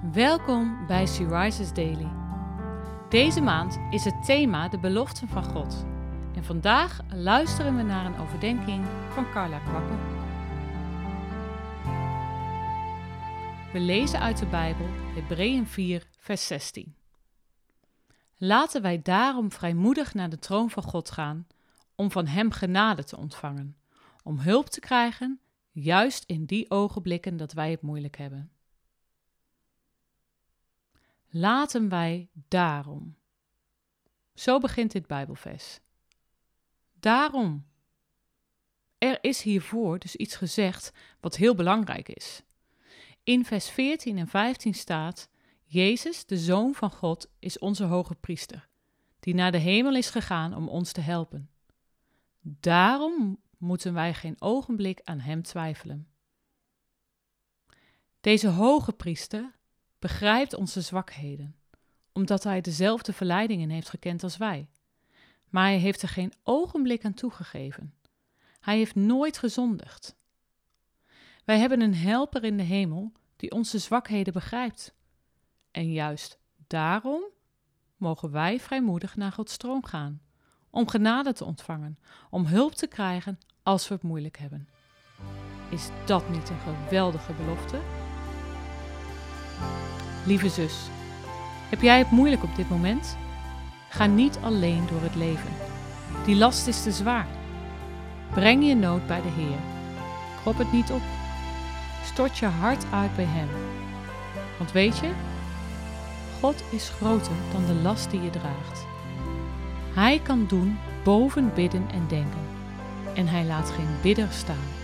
Welkom bij She Rises Daily. Deze maand is het thema de beloften van God. En vandaag luisteren we naar een overdenking van Carla Kwakke. We lezen uit de Bijbel Hebreeën 4, vers 16. Laten wij daarom vrijmoedig naar de troon van God gaan, om van Hem genade te ontvangen, om hulp te krijgen, juist in die ogenblikken dat wij het moeilijk hebben. Laten wij daarom. Zo begint dit Bijbelvers. Daarom. Er is hiervoor dus iets gezegd wat heel belangrijk is. In vers 14 en 15 staat: Jezus, de Zoon van God, is onze hoge priester, die naar de hemel is gegaan om ons te helpen. Daarom moeten wij geen ogenblik aan Hem twijfelen. Deze hoge priester begrijpt onze zwakheden, omdat Hij dezelfde verleidingen heeft gekend als wij. Maar Hij heeft er geen ogenblik aan toegegeven. Hij heeft nooit gezondigd. Wij hebben een helper in de hemel die onze zwakheden begrijpt. En juist daarom mogen wij vrijmoedig naar Gods stroom gaan, om genade te ontvangen, om hulp te krijgen als we het moeilijk hebben. Is dat niet een geweldige belofte? Lieve zus, heb jij het moeilijk op dit moment? Ga niet alleen door het leven. Die last is te zwaar. Breng je nood bij de Heer. Krop het niet op. Stort je hart uit bij Hem. Want weet je, God is groter dan de last die je draagt. Hij kan doen boven bidden en denken. En hij laat geen bidder staan.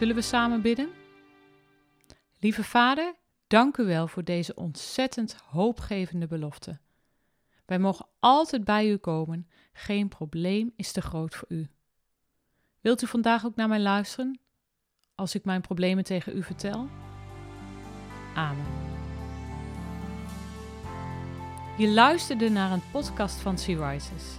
Zullen we samen bidden? Lieve Vader, dank u wel voor deze ontzettend hoopgevende belofte. Wij mogen altijd bij u komen, geen probleem is te groot voor u. Wilt u vandaag ook naar mij luisteren als ik mijn problemen tegen u vertel? Amen. Je luisterde naar een podcast van Sea Rises.